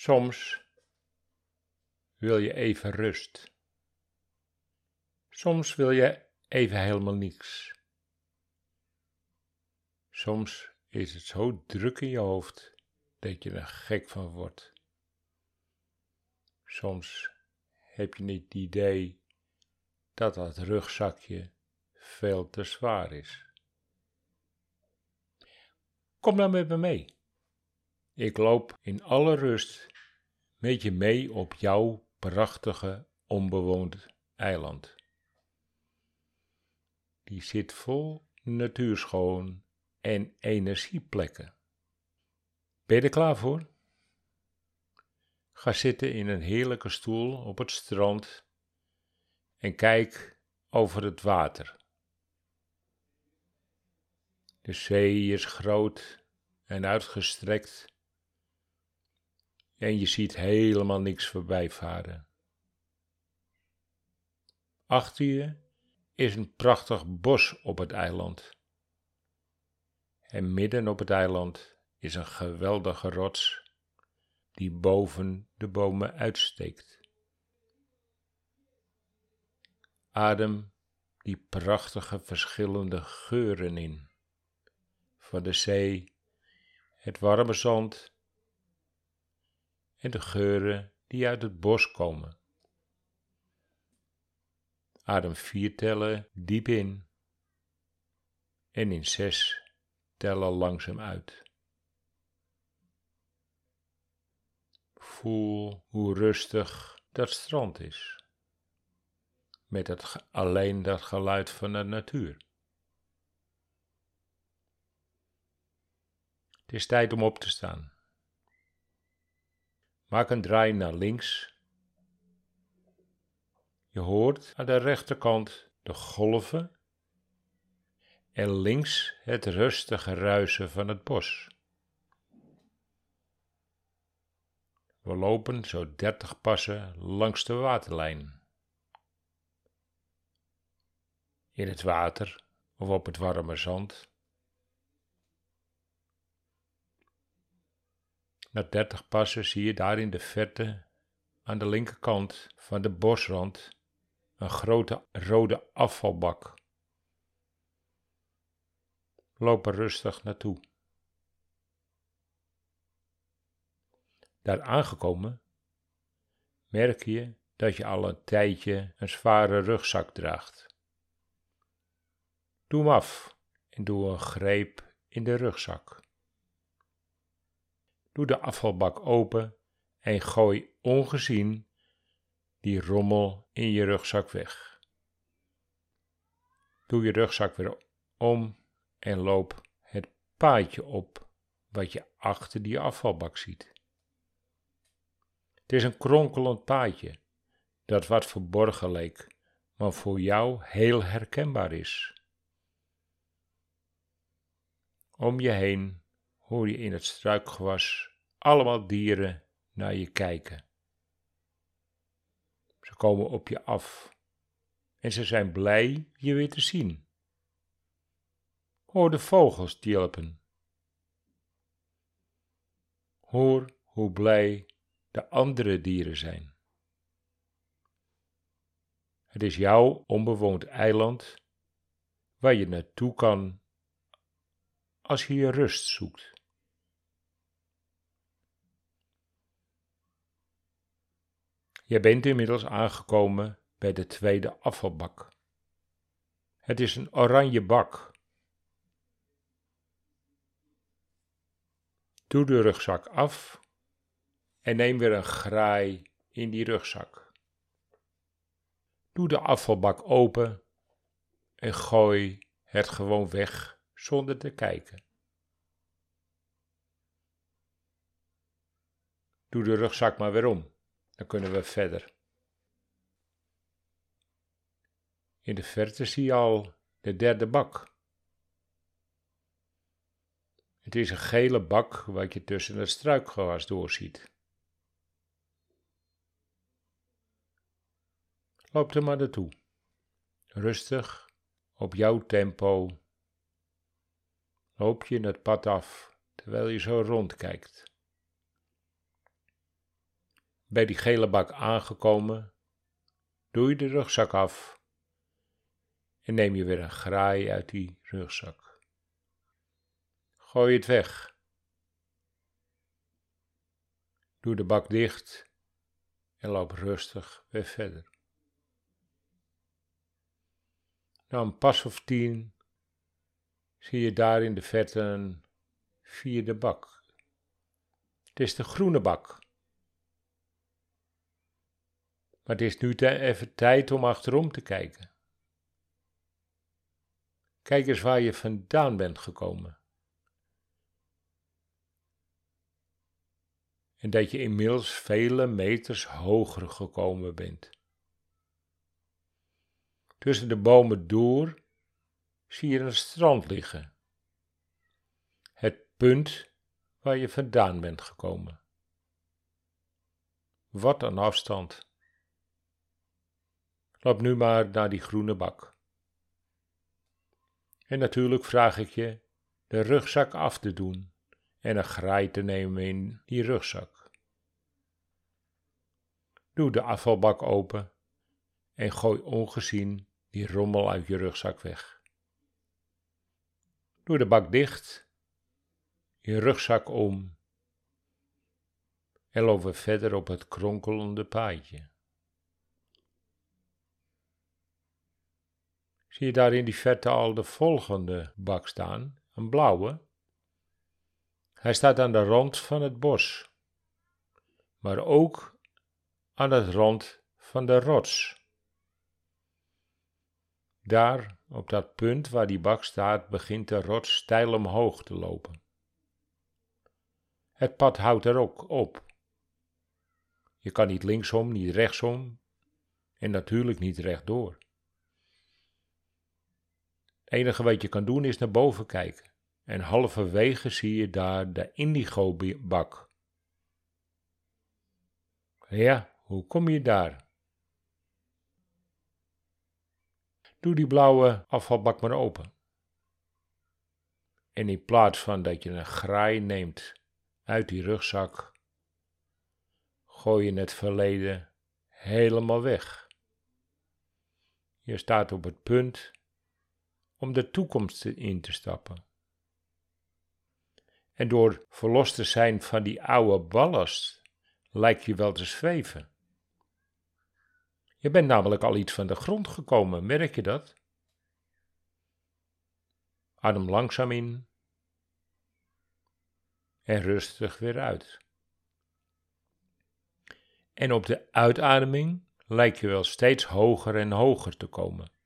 Soms wil je even rust. Soms wil je even helemaal niks. Soms is het zo druk in je hoofd dat je er gek van wordt. Soms heb je niet het idee dat dat rugzakje veel te zwaar is. Kom dan met me mee. Ik loop in alle rust met je mee op jouw prachtige onbewoond eiland. Die zit vol natuurschoon en energieplekken. Ben je er klaar voor? Ga zitten in een heerlijke stoel op het strand en kijk over het water. De zee is groot en uitgestrekt en je ziet helemaal niks voorbij varen. Achter je is een prachtig bos op het eiland. En midden op het eiland is een geweldige rots die boven de bomen uitsteekt. Adem die prachtige verschillende geuren in. Van de zee, het warme zand en de geuren die uit het bos komen. Adem vier tellen diep in en in zes tellen langzaam uit. Voel hoe rustig dat strand is, met het, alleen dat geluid van de natuur. Het is tijd om op te staan. Maak een draai naar links. Je hoort aan de rechterkant de golven en links het rustige ruisen van het bos. We lopen zo dertig passen langs de waterlijn. In het water of op het warme zand Na dertig passen zie je daar in de verte, aan de linkerkant van de bosrand, een grote rode afvalbak. Loop er rustig naartoe. Daar aangekomen merk je dat je al een tijdje een zware rugzak draagt. Doe hem af en doe een greep in de rugzak. Doe de afvalbak open en gooi ongezien die rommel in je rugzak weg. Doe je rugzak weer om en loop het paadje op wat je achter die afvalbak ziet. Het is een kronkelend paadje dat wat verborgen leek, maar voor jou heel herkenbaar is. Om je heen hoor je in het struikgewas allemaal dieren naar je kijken. Ze komen op je af en ze zijn blij je weer te zien. Hoor de vogels tjilpen. Hoor hoe blij de andere dieren zijn. Het is jouw onbewoond eiland waar je naartoe kan als je je rust zoekt. Je bent inmiddels aangekomen bij de tweede afvalbak. Het is een oranje bak. Doe de rugzak af en neem weer een graai in die rugzak. Doe de afvalbak open en gooi het gewoon weg zonder te kijken. Doe de rugzak maar weer om. Dan kunnen we verder. In de verte zie je al de derde bak. Het is een gele bak wat je tussen het struikgewas doorziet. Loop er maar naartoe. Rustig, op jouw tempo. Loop je het pad af terwijl je zo rondkijkt. Bij die gele bak aangekomen, doe je de rugzak af en neem je weer een graai uit die rugzak. Gooi het weg. Doe de bak dicht en loop rustig weer verder. Na een pas of tien zie je daar in de verte een vierde bak. Het is de groene bak. Maar het is nu even tijd om achterom te kijken. Kijk eens waar je vandaan bent gekomen. En dat je inmiddels vele meters hoger gekomen bent. Tussen de bomen door zie je een strand liggen. Het punt waar je vandaan bent gekomen. Wat een afstand. Loop nu maar naar die groene bak. En natuurlijk vraag ik je de rugzak af te doen en een graai te nemen in die rugzak. Doe de afvalbak open en gooi ongezien die rommel uit je rugzak weg. Doe de bak dicht, je rugzak om en loop verder op het kronkelende paadje. Zie je daar in die verte al de volgende bak staan, een blauwe? Hij staat aan de rand van het bos, maar ook aan het rand van de rots. Daar, op dat punt waar die bak staat, begint de rots steil omhoog te lopen. Het pad houdt er ook op. Je kan niet linksom, niet rechtsom en natuurlijk niet rechtdoor enige wat je kan doen is naar boven kijken. En halverwege zie je daar de indigo-bak. Ja, hoe kom je daar? Doe die blauwe afvalbak maar open. En in plaats van dat je een graai neemt uit die rugzak, gooi je het verleden helemaal weg. Je staat op het punt om de toekomst in te stappen. En door verlost te zijn van die oude ballast, lijkt je wel te zweven. Je bent namelijk al iets van de grond gekomen, merk je dat? Adem langzaam in en rustig weer uit. En op de uitademing lijkt je wel steeds hoger en hoger te komen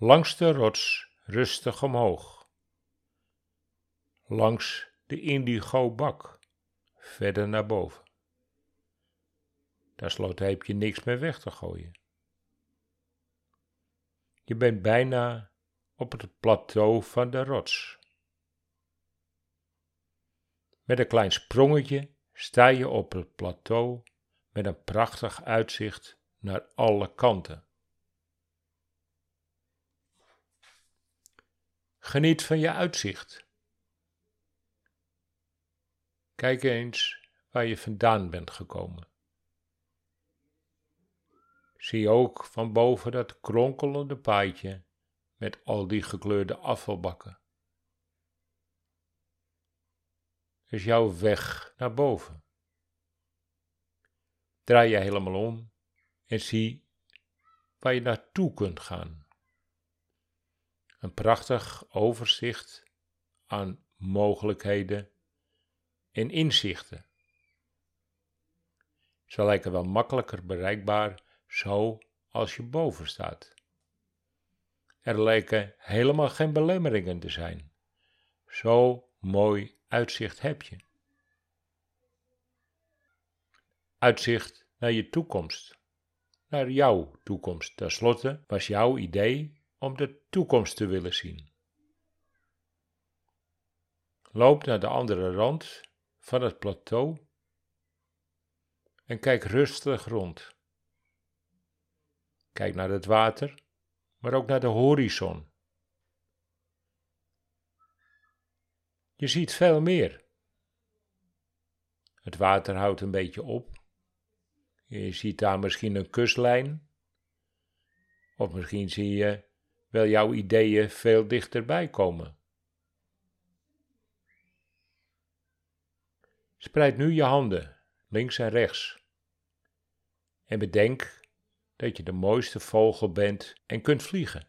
langs de rots rustig omhoog. Langs de indigo-bak, verder naar boven. Daar sloot heb je niks meer weg te gooien. Je bent bijna op het plateau van de rots. Met een klein sprongetje sta je op het plateau met een prachtig uitzicht naar alle kanten. Geniet van je uitzicht. Kijk eens waar je vandaan bent gekomen. Zie ook van boven dat kronkelende paadje met al die gekleurde afvalbakken. is jouw weg naar boven. Draai je helemaal om en zie waar je naartoe kunt gaan. Een prachtig overzicht aan mogelijkheden en inzichten. Ze lijken wel makkelijker bereikbaar zo als je boven staat. Er lijken helemaal geen belemmeringen te zijn. Zo mooi uitzicht heb je. Uitzicht naar je toekomst, naar jouw toekomst. Ten slotte was jouw idee om de toekomst te willen zien. Loop naar de andere rand van het plateau en kijk rustig rond. Kijk naar het water, maar ook naar de horizon. Je ziet veel meer. Het water houdt een beetje op. Je ziet daar misschien een kustlijn. Of misschien zie je wel jouw ideeën veel dichterbij komen. Spreid nu je handen, links en rechts. En bedenk dat je de mooiste vogel bent en kunt vliegen.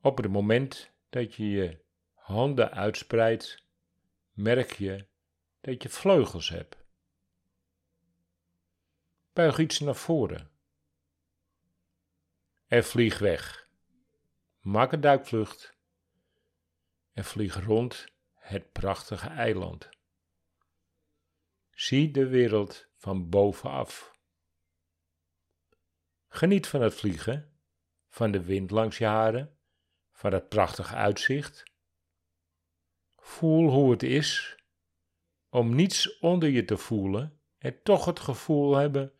Op het moment dat je je handen uitspreidt, merk je dat je vleugels hebt. Buig iets naar voren en vlieg weg. Maak een duikvlucht en vlieg rond het prachtige eiland. Zie de wereld van bovenaf. Geniet van het vliegen, van de wind langs je haren, van het prachtige uitzicht. Voel hoe het is om niets onder je te voelen en toch het gevoel hebben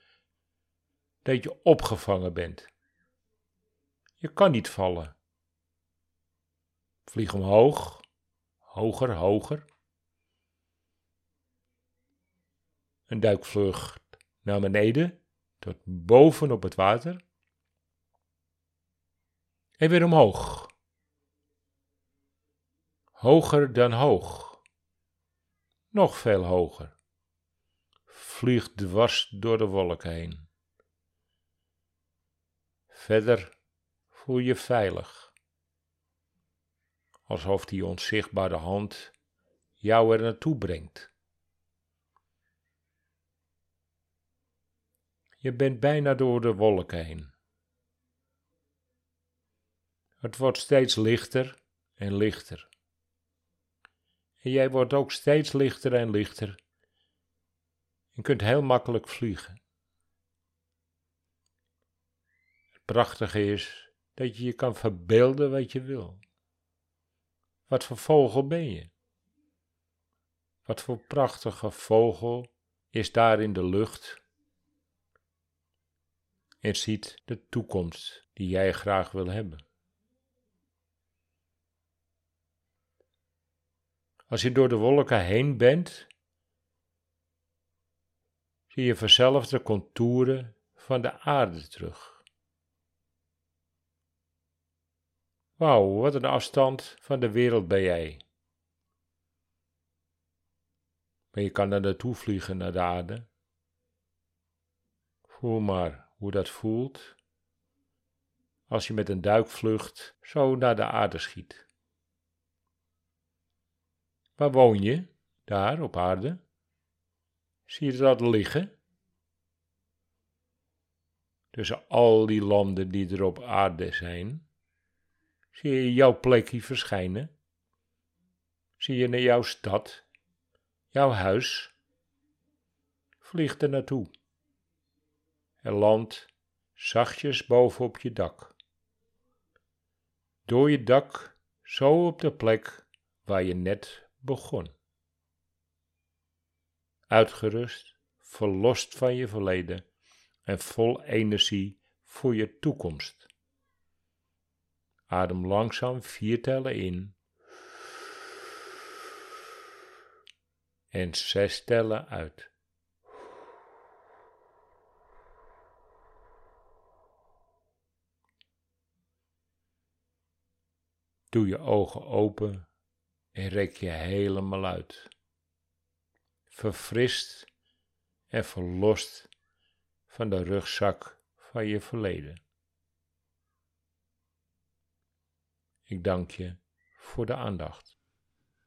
dat je opgevangen bent. Je kan niet vallen. Vlieg omhoog, hoger, hoger. Een duikvlucht naar beneden, tot boven op het water. En weer omhoog. Hoger dan hoog. Nog veel hoger. Vlieg dwars door de wolken heen. Verder voel je veilig. Alsof die onzichtbare hand jou er naartoe brengt. Je bent bijna door de wolken heen. Het wordt steeds lichter en lichter. En jij wordt ook steeds lichter en lichter. Je kunt heel makkelijk vliegen. Het prachtige is dat je je kan verbeelden wat je wil. Wat voor vogel ben je? Wat voor prachtige vogel is daar in de lucht en ziet de toekomst die jij graag wil hebben. Als je door de wolken heen bent, zie je vanzelf de contouren van de aarde terug. Wauw, wat een afstand van de wereld ben jij. Maar je kan er naartoe vliegen naar de aarde. Voel maar hoe dat voelt als je met een duikvlucht zo naar de aarde schiet. Waar woon je? Daar op aarde? Zie je dat liggen? Tussen al die landen die er op aarde zijn, zie je jouw plekje verschijnen? Zie je naar jouw stad, jouw huis? Vlieg er naartoe en land zachtjes bovenop je dak. Door je dak zo op de plek waar je net begon. Uitgerust, verlost van je verleden en vol energie voor je toekomst. Adem langzaam vier tellen in en zes tellen uit. Doe je ogen open en rek je helemaal uit. Verfrist en verlost van de rugzak van je verleden. Ik dank je voor de aandacht.